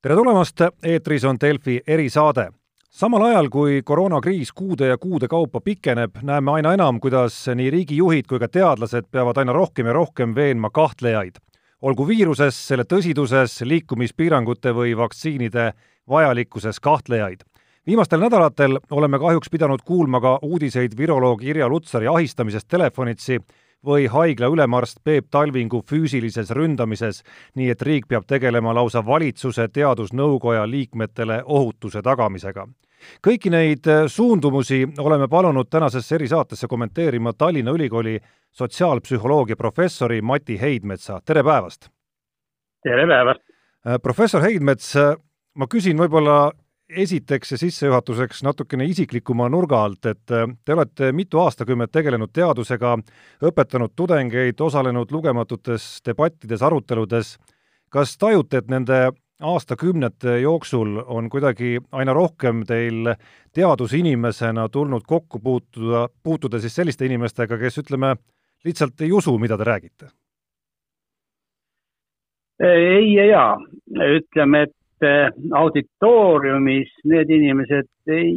tere tulemast, eetris on Delfi erisaade. samal ajal, kui koroonakriis kuude ja kuude kaupa pikeneb, näeme aina enam, kuidas nii riigijuhid kui ka teadlased peavad aina rohkem ja rohkem veenma kahtlejaid. olgu viiruses, selle tõsiduses, liikumispiirangute või vaktsiinide vajalikkuses kahtlejaid viimastel nädalatel oleme kahjuks pidanud kuulma ka uudiseid viroloog Irja Lutsari ahistamisest telefonitsi või haigla ülemarst Peep Talvingu füüsilises ründamises, nii et riik peab tegelema lausa valitsuse teadusnõukoja liikmetele ohutuse tagamisega. kõiki neid suundumusi oleme palunud tänasesse erisaatesse kommenteerima Tallinna Ülikooli sotsiaalpsühholoogia professori Mati Heidmetsa, tere päevast! tere päevast! professor Heidmets, ma küsin võib-olla esiteks ja sissejuhatuseks natukene isiklikuma nurga alt, et äh, te olete mitu aastakümmet tegelenud teadusega, õpetanud tudengeid, osalenud lugematutes debattides, aruteludes. kas tajute, et nende aastakümnete jooksul on kuidagi aina rohkem teil teadusinimesena tulnud kokku puutuda, puutuda siis selliste inimestega, kes ütleme, lihtsalt ei usu, mida te räägite? ei ja jaa, ütleme, et auditooriumis need inimesed ei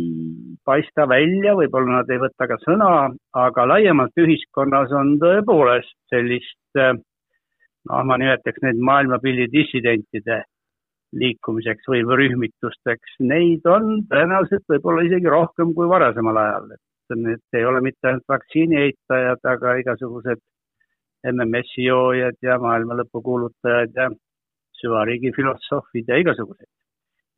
paista välja, võib-olla nad ei võta ka sõna, aga laiemalt ühiskonnas on tõepoolest sellist, noh, ma nimetaks neid maailmapildi dissidentide liikumiseks või rühmitusteks, neid on tõenäoliselt võib-olla isegi rohkem kui varasemal ajal, et need ei ole mitte ainult vaktsiini eitajad, aga igasugused MMS-i joojad ja maailma lõpu kuulutajad ja süvariigi filosoofid ja igasuguseid.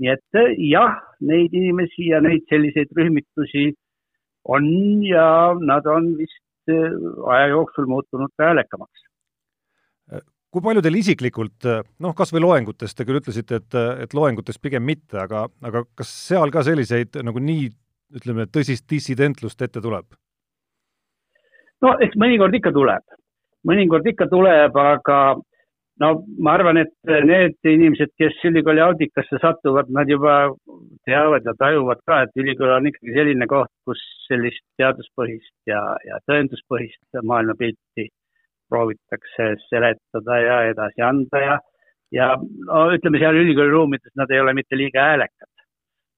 nii et eh, jah, neid inimesi ja neid selliseid rühmitusi on ja nad on vist eh, aja jooksul muutunud ka häälekamaks. kui palju teil isiklikult, eh, noh, kas või loengutes, te küll ütlesite, et, et loengutes pigem mitte, aga, aga kas seal ka selliseid nagu nii, ütleme, tõsist dissidentlust ette tuleb? no eks mõnikord ikka tuleb, mõnikord ikka tuleb, aga no ma arvan, et need inimesed, kes ülikooli audikasse satuvad, nad juba teavad ja tajuvad ka, et ülikool on ikkagi selline koht, kus sellist teaduspõhist ja, ja tõenduspõhist maailmapilti proovitakse seletada ja edasi anda ja, ja no ütleme seal ülikooli ruumides nad ei ole mitte liiga häälekad.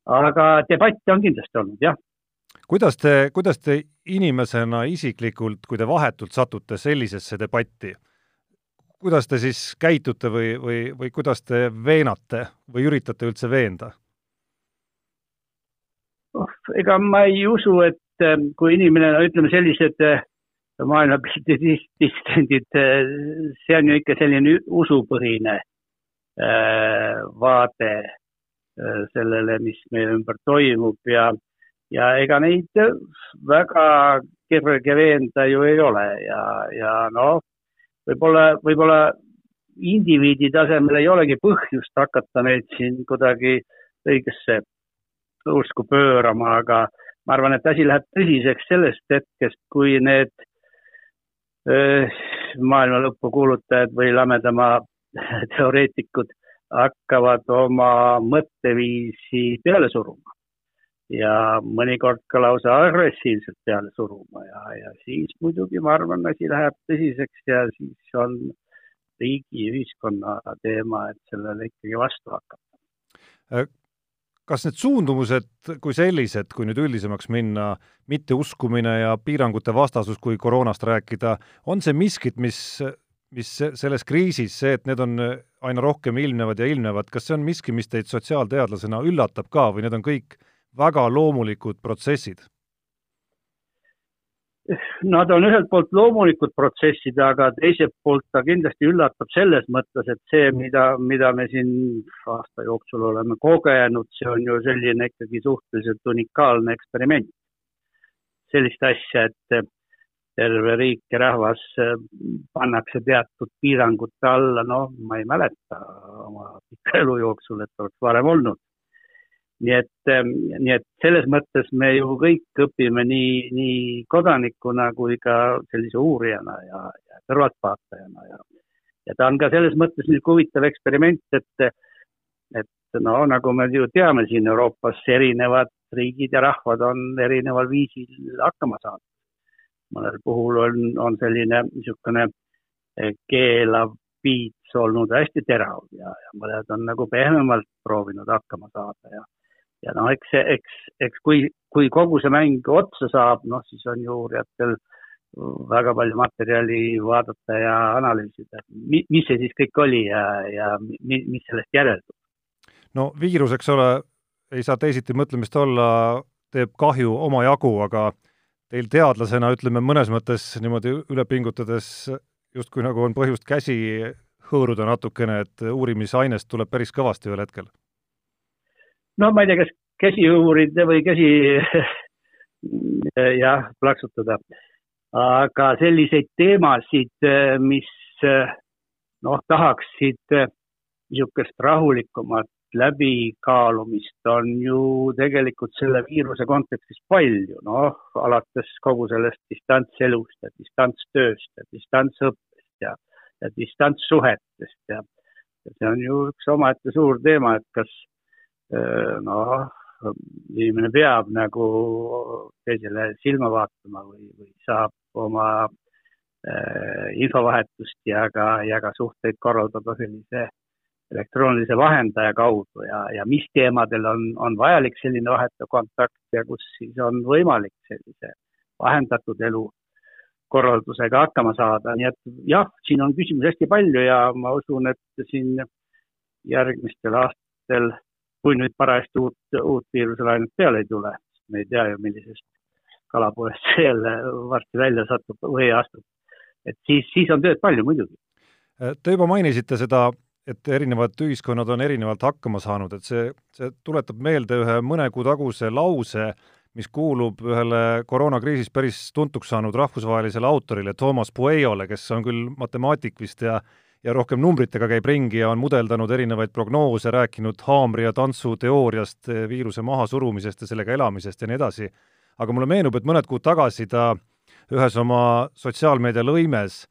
aga debatte on kindlasti olnud, jah kuidas te, kuidas te inimesena isiklikult, kui te vahetult satute sellisesse debatti, kuidas te siis käitute või, või, või kuidas te veenate või üritate üldse veenda? Oh, ega ma ei usu, et ähm, kui inimene, no ütleme, sellised äh, maailmapildi dissidendid, äh, see on ju ikka selline usupõhine äh, vaade sellele, mis meie ümber toimub ja, ja ega neid väga kerge veenda ju ei ole ja, ja noh, võib-olla, võib-olla indiviidi tasemel ei olegi põhjust hakata neid siin kuidagi õigesse usku pöörama, aga ma arvan, et asi läheb tõsiseks sellest hetkest, kui need maailma lõppu kuulutajad või lamedama teoreetikud hakkavad oma mõtteviisi peale suruma ja mõnikord ka lausa agressiivselt peale suruma ja, ja siis muidugi ma arvan, asi läheb tõsiseks ja siis on riigi, ühiskonna teema, et sellele ikkagi vastu hakata. Kas need suundumused kui sellised, kui nüüd üldisemaks minna, mitteuskumine ja piirangute vastasus, kui koroonast rääkida, on see miskit, mis, mis selles kriisis, see, et need on aina rohkem ilmnevad ja ilmnevad, kas see on miski, mis teid sotsiaalteadlasena üllatab ka või need on kõik väga loomulikud protsessid? Nad on ühelt poolt loomulikud protsessid, aga teiselt poolt ta kindlasti üllatab selles mõttes, et see, mida, mida me siin aasta jooksul oleme kogenud, see on ju selline ikkagi suhteliselt unikaalne eksperiment. sellist asja, et terve riik ja rahvas pannakse teatud piirangute alla, noh, ma ei mäleta oma pika elu jooksul, et oleks varem olnud nii et, ähm, nii et selles mõttes me ju kõik õpime nii, nii kodanikuna kui ka sellise uurijana ja, ja kõrvaltvaatajana ja, ja ta on ka selles mõttes niisugune huvitav eksperiment, et, et no nagu me ju teame siin Euroopas, erinevad riigid ja rahvad on erineval viisil hakkama saanud. mõnel puhul on, on selline niisugune eh, keelav piits olnud hästi terav ja, ja mõned on nagu pehmemalt proovinud hakkama saada ja ja noh, eks, eks, eks kui, kui kogu see mäng otsa saab, noh siis on ju uurijatel väga palju materjali vaadata ja analüüsida, mis see siis kõik oli ja, ja mis, mis sellest järeldub. no viirus, eks ole, ei saa teisiti mõtlemist olla, teeb kahju omajagu, aga teil teadlasena, ütleme mõnes mõttes niimoodi üle pingutades, justkui nagu on põhjust käsi hõõruda natukene, et uurimisainest tuleb päris kõvasti ühel hetkel? No ma ei tea, kas käsi hõõrida või käsi jah, plaksutada. aga selliseid teemasid, mis noh, tahaksid niisugust rahulikumat läbikaalumist on ju tegelikult selle viiruse kontekstis palju, noh, alates kogu sellest distantselust ja distantstööst ja distantsõppest ja, ja distantssuhetest ja, ja see on ju üks omaette suur teema, et kas noh, inimene peab nagu teisele silma vaatama või, või saab oma äh, infovahetust ja ka, ja ka suhteid korraldada sellise elektroonilise vahendaja kaudu ja, ja mis teemadel on, on vajalik selline vahetu kontakt ja kus siis on võimalik sellise vahendatud elu korraldusega hakkama saada, nii et jah, siin on küsimusi hästi palju ja ma usun, et siin järgmistel aastatel, kui nüüd parajasti uut, uut viiruselainet peale ei tule, me ei tea ju, millisest kalapoest see jälle varsti välja satub või astub, et siis, siis on tööd palju muidugi. Te juba mainisite seda et erinevad ühiskonnad on erinevalt hakkama saanud, et see, see tuletab meelde ühe mõne kuu taguse lause, mis kuulub ühele koroonakriisis päris tuntuks saanud rahvusvahelisele autorile Toomas Pueyole, kes on küll matemaatik vist ja ja rohkem numbritega käib ringi ja on mudeldanud erinevaid prognoose, rääkinud haamri ja tantsu teooriast, viiruse mahasurumisest ja sellega elamisest ja nii edasi. aga mulle meenub, et mõned kuud tagasi ta ühes oma sotsiaalmeedia lõimes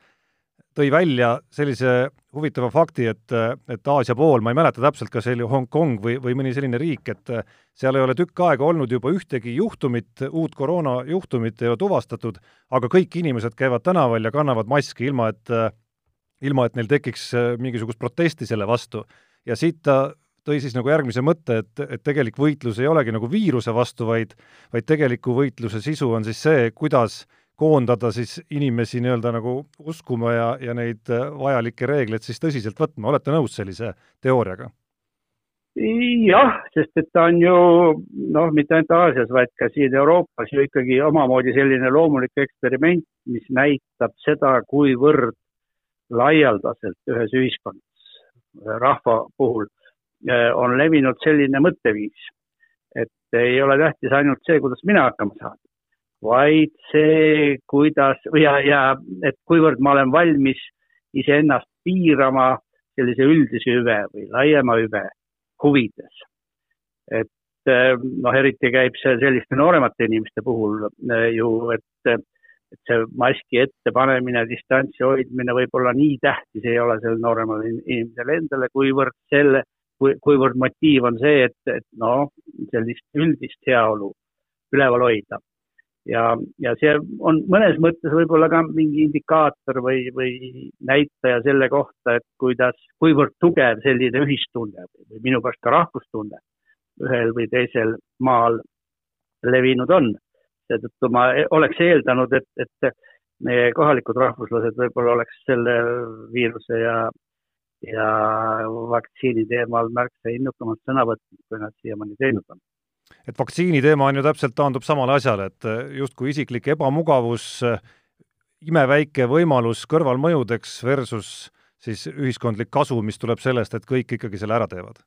tõi välja sellise huvitava fakti, et, et Aasia pool, ma ei mäleta täpselt, kas see oli Hongkong või, või mõni selline riik, et seal ei ole tükk aega olnud juba ühtegi juhtumit, uut koroonajuhtumit ei ole tuvastatud, aga kõik inimesed käivad tänaval ja kannavad maski, ilma et, ilma et neil tekiks mingisugust protesti selle vastu. ja siit ta tõi siis nagu järgmise mõtte, et, et tegelik võitlus ei olegi nagu viiruse vastu, vaid vaid tegeliku võitluse sisu on siis see, kuidas koondada siis inimesi nii-öelda nagu uskuma ja, ja neid äh, vajalikke reegleid siis tõsiselt võtma, olete nõus sellise teooriaga? jah, sest et ta on ju noh, mitte ainult Aasias, vaid ka siin Euroopas ju ikkagi omamoodi selline loomulik eksperiment, mis näitab seda, kuivõrd laialdaselt ühes ühiskonnas, rahva puhul äh, on levinud selline mõtteviis, et ei ole tähtis ainult see, kuidas mina hakkama saan, vaid see, kuidas ja, ja et kuivõrd ma olen valmis iseennast piirama sellise üldise hüve või laiema hüve huvides. et eh, noh, eriti käib see selliste nooremate inimeste puhul eh, ju, et, et see maski ettepanemine, distantsi hoidmine võib-olla nii tähtis ei ole sellele nooremale inimesele endale, kuivõrd selle, kui, kuivõrd motiiv on see, et, et noh, sellist üldist heaolu üleval hoida ja, ja see on mõnes mõttes võib-olla ka mingi indikaator või, või näitaja selle kohta, et kuidas, kuivõrd tugev selline ühistunne või minu pärast ka rahvustunne ühel või teisel maal levinud on. Seetõttu ma oleks eeldanud, et, et meie kohalikud rahvuslased võib-olla oleks selle viiruse ja, ja vaktsiini teemal märksa innukamalt sõna võtnud, kui nad siiamaani teinud on et vaktsiini teema on ju täpselt, taandub samale asjale, et eh, justkui isiklik ebamugavus, eh, imeväike võimalus kõrvalmõjudeks versus siis ühiskondlik kasu, mis tuleb sellest, et kõik ikkagi selle ära teevad?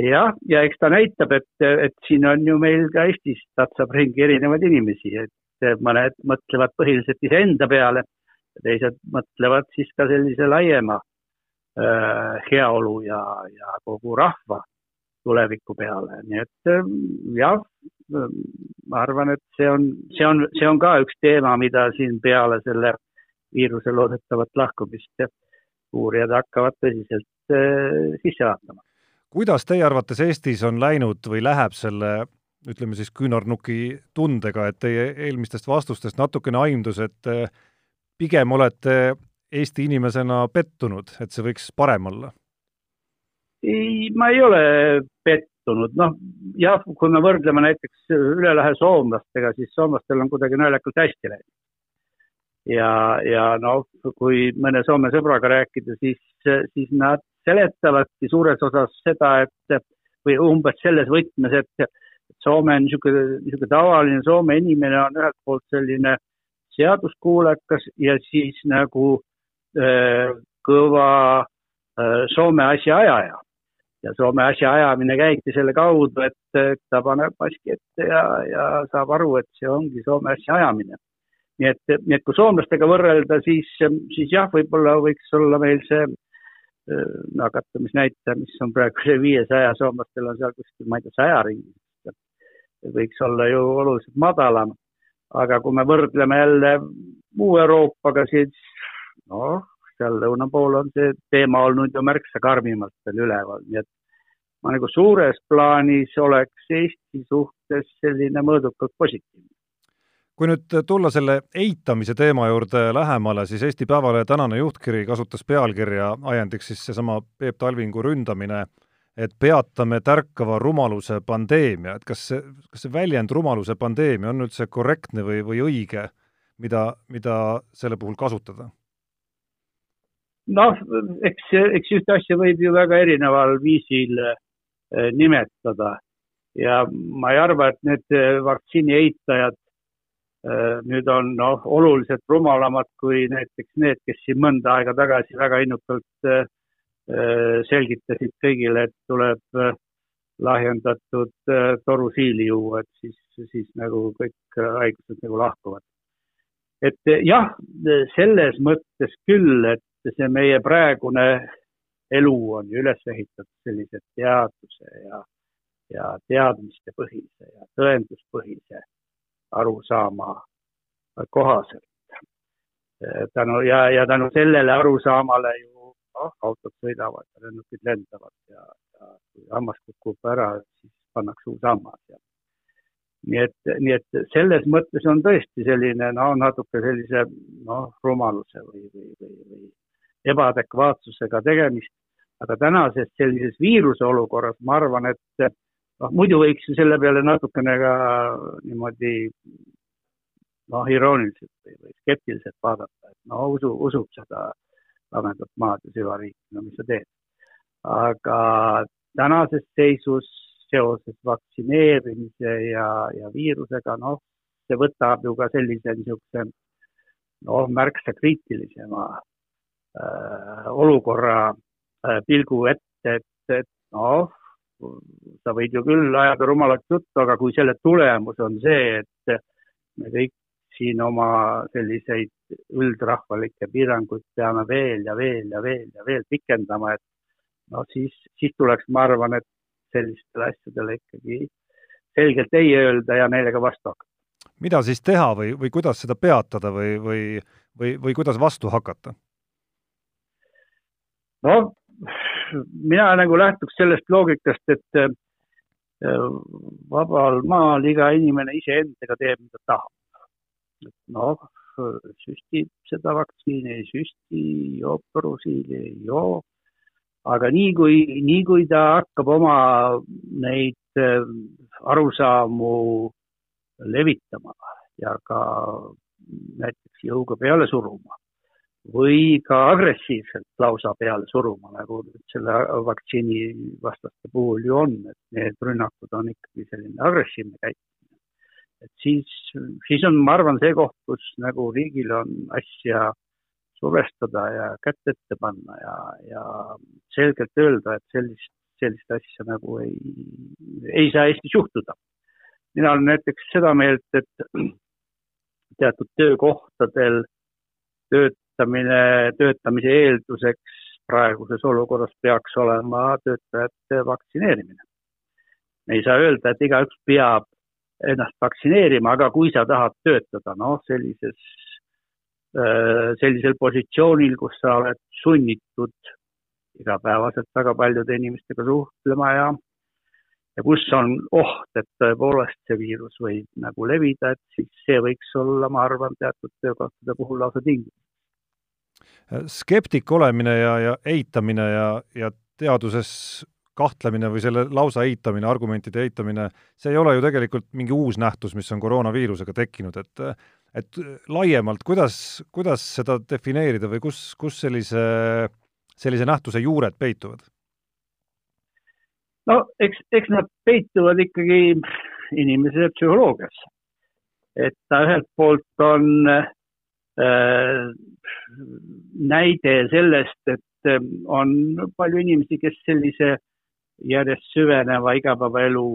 Jah, ja eks ta näitab, et, et siin on ju meil ka Eestis tatsab ringi erinevaid inimesi, et mõned mõtlevad põhiliselt iseenda peale, teised mõtlevad siis ka sellise laiema äh, heaolu ja, ja kogu rahva tuleviku peale, nii et ähm, jah, ma arvan, et see on, see on, see on ka üks teema, mida siin peale selle viiruse loodetavat lahkumist uurijad hakkavad tõsiselt äh, sisse vaatama. Kuidas teie arvates Eestis on läinud või läheb selle ütleme siis küünarnuki tundega, et teie eelmistest vastustest natukene aimdus, et äh, pigem olete Eesti inimesena pettunud, et see võiks parem olla? ei, ma ei ole pettunud, noh jah, kui me võrdleme näiteks üle lähe soomlastega, siis soomlastel on kuidagi naljakalt hästi läinud. ja, ja noh, kui mõne Soome sõbraga rääkida, siis, siis nad seletavadki suures osas seda, et või umbes selles võtmes, et Soome on niisugune, niisugune tavaline Soome inimene on ühelt poolt selline seaduskuulekas ja siis nagu äh, kõva äh, Soome asjaajaja. ja Soome asjaajamine käibki selle kaudu, et ta paneb maski ette ja, ja saab aru, et see ongi Soome asjaajamine. nii et, nii et kui soomlastega võrrelda, siis, siis jah, võib-olla võiks olla meil see nakatumisnäitaja, mis on praegu see viiesaja, soomlastel on seal kuskil, ma ei tea, saja ringis. võiks olla ju oluliselt madalam. aga kui me võrdleme jälle muu Euroopaga, siis noh, seal lõuna pool on see teema olnud ju märksa karmimalt veel üleval, nii et ma nagu suures plaanis oleks Eesti suhtes selline mõõdukalt positiivne kui nüüd tulla selle eitamise teema juurde lähemale, siis Eesti Päevalehe tänane juhtkiri kasutas pealkirja ajendiks siis seesama Peep Talvingu ründamine, et peatame tärkava rumaluse pandeemia, et kas see, kas see väljend rumaluse pandeemia on üldse korrektne või, või õige, mida, mida selle puhul kasutada? noh, eks, eks ühte asja võib ju väga erineval viisil eh, nimetada ja ma ei arva, et need vaktsiini eitajad nüüd on noh, oluliselt rumalamad kui näiteks need, kes siin mõnda aega tagasi väga innukalt äh, äh, selgitasid kõigile, et tuleb lahjendatud torusiili juua, et siis, siis nagu kõik haigused nagu lahkuvad. et jah, selles mõttes küll, et see meie praegune elu on ju üles ehitatud sellise teaduse ja, ja teadmistepõhise ja tõenduspõhise arusaama kohaselt. tänu ja, ja tänu sellele arusaamale ju noh, autod sõidavad ja lennukid lendavad ja, ja kui hammas kukub ära, siis pannakse uus hammas ja nii et, nii et selles mõttes on tõesti selline no natuke sellise noh, rumaluse või, või, või, või ebaadekvaatsusega tegemist, aga tänases sellises viiruse olukorras ma arvan, et noh, muidu võiks ju selle peale natukene ka niimoodi noh, irooniliselt või, skeptiliselt vaadata, et no usu, usub seda lamedat maad ja süvariiki, no mis sa teed. aga tänases seisus seoses vaktsineerimise ja, ja viirusega, noh, see võtab ju ka sellise niisuguse noh, märksa kriitilisema äh, olukorra äh, pilgu ette, et, et noh, sa võid ju küll ajada rumalat juttu, aga kui selle tulemus on see, et me kõik siin oma selliseid üldrahvalikke piiranguid peame veel ja veel ja veel ja veel pikendama, et noh, siis, siis tuleks, ma arvan, et sellistele asjadele ikkagi selgelt ei öelda ja neile ka vastu hakata. mida siis teha või, või kuidas seda peatada või, või, või, või kuidas vastu hakata? noh, mina nagu lähtuks sellest loogikast, et äh, vabal maal iga inimene iseendaga teeb, mida tahab. noh, süstib seda vaktsiini, ei süsti, joob torusiili, ei joo. aga nii kui, nii kui ta hakkab oma neid äh, arusaamu levitama ja ka näiteks jõuga peale suruma, või ka agressiivselt lausa peale suruma, nagu selle vaktsiini vastaste puhul ju on, et need rünnakud on ikkagi selline agressiivne käitumine. et siis, siis on, ma arvan, see koht, kus nagu riigil on asja survestada ja kätt ette panna ja, ja selgelt öelda, et sellist, sellist asja nagu ei, ei saa Eestis juhtuda. mina olen näiteks seda meelt, et teatud töökohtadel tööd töötamine, töötamise eelduseks praeguses olukorras peaks olema töötajate vaktsineerimine. me ei saa öelda, et igaüks peab ennast vaktsineerima, aga kui sa tahad töötada, noh, sellises, äh, sellisel positsioonil, kus sa oled sunnitud igapäevaselt väga paljude inimestega suhtlema ja ja kus on oht, et tõepoolest see viirus võib nagu levida, et siis see võiks olla, ma arvan, teatud töökohtade puhul lausa tingimus skeptik olemine ja, ja eitamine ja, ja teaduses kahtlemine või selle lausa eitamine, argumentide eitamine, see ei ole ju tegelikult mingi uus nähtus, mis on koroonaviirusega tekkinud, et et laiemalt, kuidas, kuidas seda defineerida või kus, kus sellise, sellise nähtuse juured peituvad? no eks, eks nad peituvad ikkagi inimese psühholoogias. et ta ühelt poolt on äh, näide sellest, et äh, on palju inimesi, kes sellise järjest süveneva igapäevaelu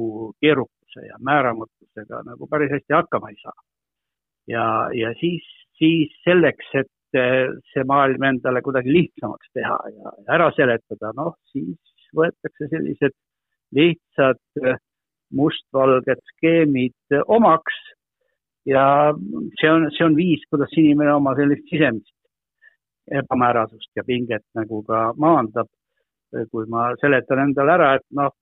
keerukuse ja määramatusega nagu päris hästi hakkama ei saa. ja, ja siis, siis selleks, et äh, see maailm endale kuidagi lihtsamaks teha ja ära seletada, noh, siis võetakse sellised lihtsad mustvalged skeemid omaks ja see on, see on viis, kuidas inimene oma sellist sisemist ebamäärasust ja pinget nagu ka maandab. kui ma seletan endale ära, et noh,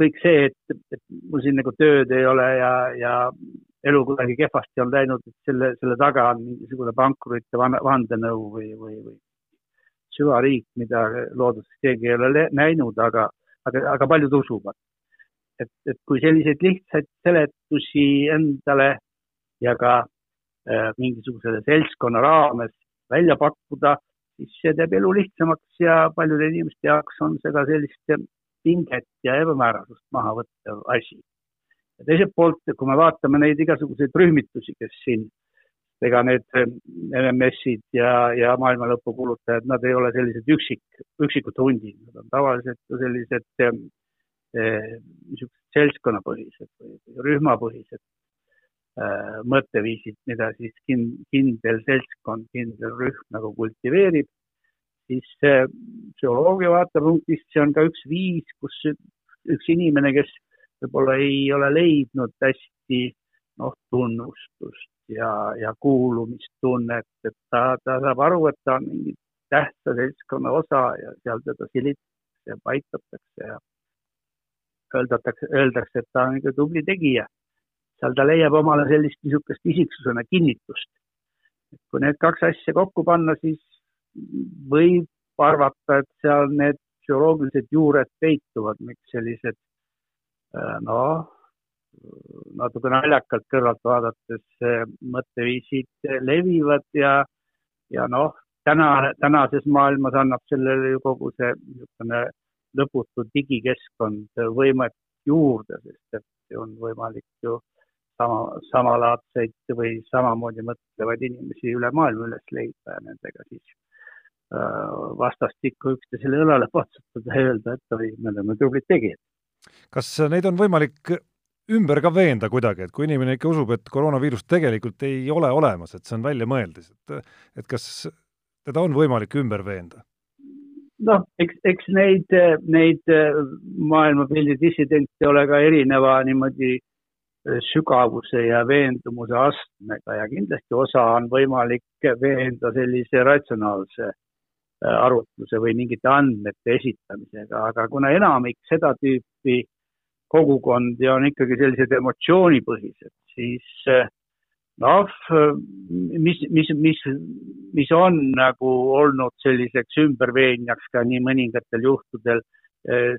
kõik see, et, et mul siin nagu tööd ei ole ja, ja elu kuidagi kehvasti on läinud, et selle, selle taga on mingisugune pankurite vandenõu või, või, või süvariik, mida looduses keegi ei ole näinud, aga, aga, aga paljud usuvad et, et kui selliseid lihtsaid seletusi endale ja ka äh, mingisugusele seltskonna raames välja pakkuda, siis see teeb elu lihtsamaks ja paljude inimeste jaoks on see ka sellist pinget ja ebamäärasust maha võttev asi. ja teiselt poolt, kui me vaatame neid igasuguseid rühmitusi, kes siin, ega need MMS-id ja, ja maailma lõpu kuulutajad, nad ei ole sellised üksik, üksikud hundid, nad on tavaliselt sellised niisugused seltskonnapõhised või, rühmapõhised mõtteviisid, mida siis kin-, kindel seltskond, kindel rühm nagu kultiveerib, siis äh, psühholoogia vaatepunktist see on ka üks viis, kus üks inimene, kes võib-olla ei ole leidnud hästi noh, tunnustust ja, ja kuulumistunnet, et ta, ta saab aru, et ta on mingi tähtsa seltskonna osa ja seal teda silitakse ja paitatakse ja öeldatakse, öeldakse, et ta on ikka tubli tegija. Seal ta leiab omale sellist niisugust isiksusena kinnitust. kui need kaks asja kokku panna, siis võib arvata, et seal need psühholoogilised juured peituvad, miks sellised äh, noh, natuke naljakalt kõrvalt vaadates äh, mõtteviisid levivad ja, ja noh, täna, tänases maailmas annab sellele ju kogu see niisugune lõputu digikeskkond võimet juurde, sest et on võimalik ju sama, samalaadseid või samamoodi mõtlevaid inimesi üle maailma üles leida ja nendega siis äh, vastastikku üksteisele õlale patsutada ja öelda, et oi, me oleme tublid tegijad. kas neid on võimalik ümber ka veenda kuidagi, et kui inimene ikka usub, et koroonaviirust tegelikult ei ole olemas, et see on väljamõeldis, et et kas teda on võimalik ümber veenda? noh, eks, eks neid, neid maailmapildi dissidente ole ka erineva niimoodi äh, sügavuse ja veendumuse astmega ja kindlasti osa on võimalik veenda sellise ratsionaalse äh, arutluse või mingite andmete esitamisega, aga kuna enamik seda tüüpi kogukondi on ikkagi sellised emotsioonipõhised, siis äh, noh, mis, mis, mis, mis on nagu olnud selliseks ümberveenjaks ka nii mõningatel juhtudel eh,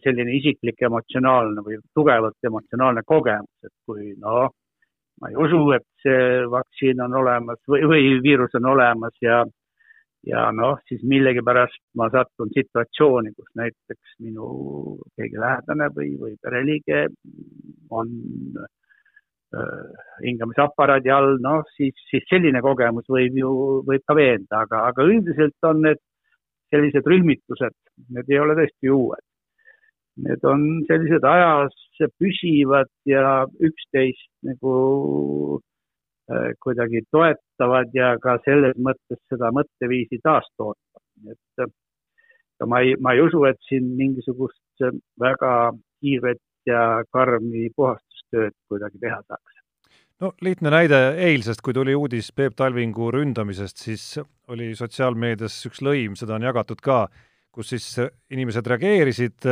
selline isiklik emotsionaalne või tugevalt emotsionaalne kogemus, et kui noh, ma ei usu, et see vaktsiin on olemas või, või viirus on olemas ja ja noh, siis millegipärast ma satun situatsiooni, kus näiteks minu keegi lähedane või, või pereliige on äh, Äh, hingamisaparaadi all, noh, siis, siis selline kogemus võib ju, võib ka veenda, aga, aga üldiselt on need sellised rühmitused, need ei ole tõesti uued. Need on sellised ajas püsivad ja üksteist nagu äh, kuidagi toetavad ja ka selles mõttes seda mõtteviisi taastootvad. et äh, ma ei, ma ei usu, et siin mingisugust väga kiiret ja karmi puhastustööd kuidagi teha saaks. no lihtne näide eilsest, kui tuli uudis Peep Talvingu ründamisest, siis oli sotsiaalmeedias üks lõim, seda on jagatud ka, kus siis inimesed reageerisid,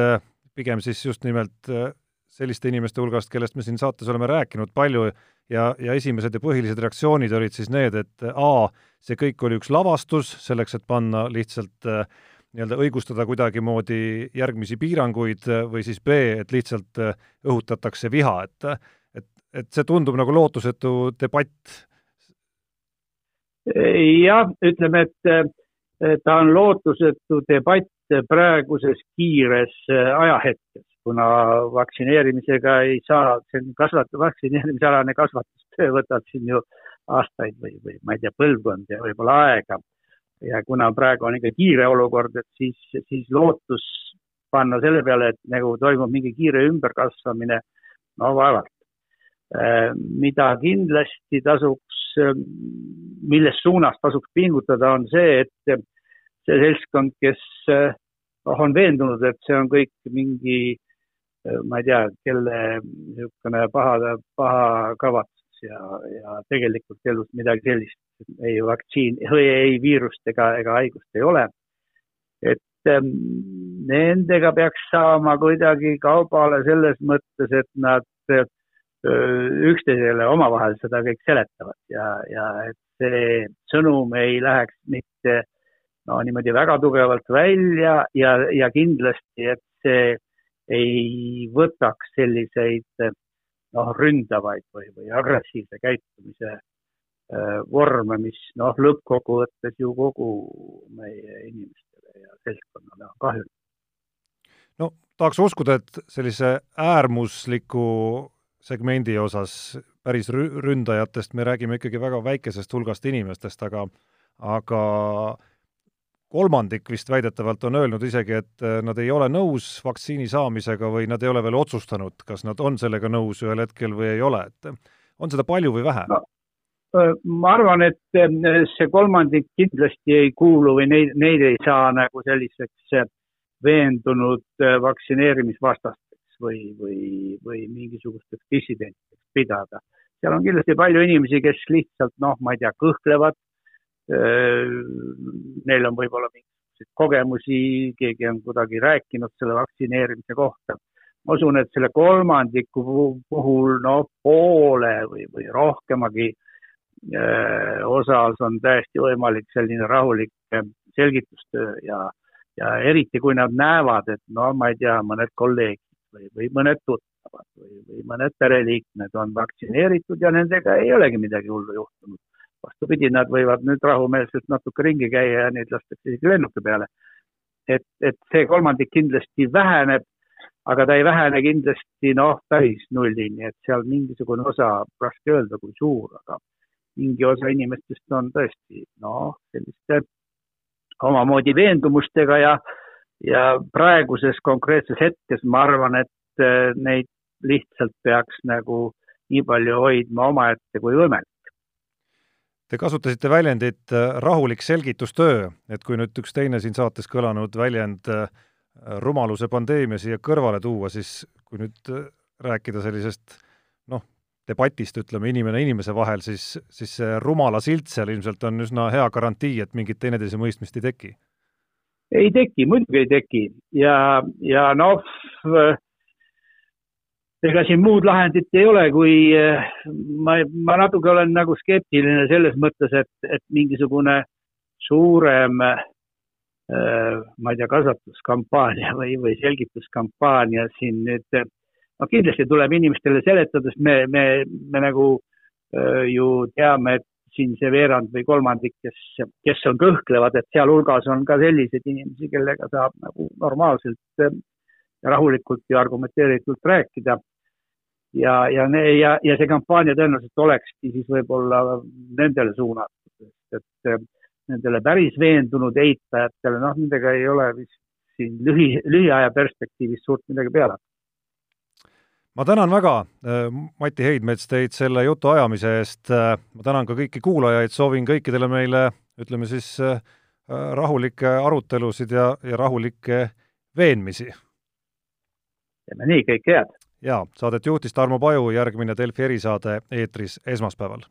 pigem siis just nimelt selliste inimeste hulgast, kellest me siin saates oleme rääkinud palju ja, ja esimesed ja põhilised reaktsioonid olid siis need, et A, see kõik oli üks lavastus, selleks et panna lihtsalt äh, nii-öelda õigustada kuidagimoodi järgmisi piiranguid või siis B, et lihtsalt õhutatakse viha, et et, et see tundub nagu lootusetu debatt. jah, ütleme, et ta on lootusetu debatt praeguses kiires ajahetkes, kuna vaktsineerimisega ei saa, see on kasvat-, vaktsineerimisalane kasvatustöö võtab siin ju aastaid või, või ma ei tea, põlvkond ja võib-olla aega ja kuna praegu on ikka kiire olukord, et siis, siis lootus panna selle peale, et nagu toimub mingi kiire ümberkasvamine, no vaevalt. Äh, mida kindlasti tasuks, milles suunas tasuks pingutada, on see, et see seltskond, kes noh, on veendunud, et see on kõik mingi ma ei tea, kelle niisugune paha, paha kavatsus ja, ja tegelikult elus midagi sellist ei vaktsiin, ei viirust ega, ega haigust ei ole. et ähm, nendega peaks saama kuidagi kaubale selles mõttes, et nad üksteisele omavahel seda kõik seletavad ja, ja et see sõnum ei läheks mitte no niimoodi väga tugevalt välja ja, ja kindlasti, et see ei võtaks selliseid noh, ründavaid või, või agressiivse käitumise Äh, vorme, mis noh, lõppkokkuvõttes ju kogu meie inimestele ja seltskonnale on kahjulik. no tahaks uskuda, et sellise äärmusliku segmendi osas päris ründajatest me räägime ikkagi väga väikesest hulgast inimestest, aga aga kolmandik vist väidetavalt on öelnud isegi, et äh, nad ei ole nõus vaktsiini saamisega või nad ei ole veel otsustanud, kas nad on sellega nõus ühel hetkel või ei ole, et on seda palju või vähe no.? ma arvan, et see kolmandik kindlasti ei kuulu või neid, neid ei saa nagu selliseks veendunud vaktsineerimisvastasteks või, või, või mingisugusteks dissidentideks pidada. seal on kindlasti palju inimesi, kes lihtsalt noh, ma ei tea, kõhklevad. Neil on võib-olla mingisuguseid kogemusi, keegi on kuidagi rääkinud selle vaktsineerimise kohta. ma usun, et selle kolmandiku puhul noh, poole või, või rohkemagi Äh, osas on täiesti võimalik selline rahulik äh, selgitustöö ja, ja eriti kui nad näevad, et no ma ei tea, mõned kolleegid või, või mõned tuttavad või, või mõned pereliikmed on vaktsineeritud ja nendega ei olegi midagi hullu juhtunud. Vastupidi, nad võivad nüüd rahumeelselt natuke ringi käia ja neid lastakse isegi lennuki peale. et, et see kolmandik kindlasti väheneb, aga ta ei vähene kindlasti noh, päris nullini, et seal mingisugune osa, raske öelda, kui suur, aga mingi osa inimestest on tõesti noh, selliste omamoodi veendumustega ja, ja praeguses konkreetses hetkes ma arvan, et äh, neid lihtsalt peaks nagu nii palju hoidma omaette kui võimalik. Te kasutasite väljendit äh, rahulik selgitustöö, et kui nüüd üks teine siin saates kõlanud väljend äh, rumaluse pandeemia siia kõrvale tuua, siis kui nüüd rääkida sellisest noh, debatist, ütleme, inimene inimese vahel, siis, siis see rumala silt seal ilmselt on üsna hea garantii, et mingit teineteise mõistmist ei teki? ei teki, muidugi ei teki ja, ja noh, ega siin muud lahendit ei ole, kui ma, ma natuke olen nagu skeptiline selles mõttes, et, et mingisugune suurem ma ei tea, kasvatuskampaania või, või selgituskampaania siin nüüd no kindlasti tuleb inimestele seletada, sest me, me, me nagu ju teame, et siin see veerand või kolmandik, kes, kes on kõhklevad, et sealhulgas on ka selliseid inimesi, kellega saab nagu normaalselt ja rahulikult ja argumenteeritult rääkida. Ja, ja, ja, ja see kampaania tõenäoliselt olekski siis võib-olla nendele suunatud, et nendele päris veendunud eitajatele, noh, nendega ei ole vist siin lühi, lühiaja perspektiivis suurt midagi peale ma tänan väga, äh, Mati Heidmets, teid selle jutu ajamise eest, äh, ma tänan ka kõiki kuulajaid, soovin kõikidele meile, ütleme siis, rahulikke arutelusid ja, ja rahulikke veenmisi. teeme nii, kõike head! Jaa, saadet juhtis Tarmo Paju, järgmine Delfi erisaade eetris esmaspäeval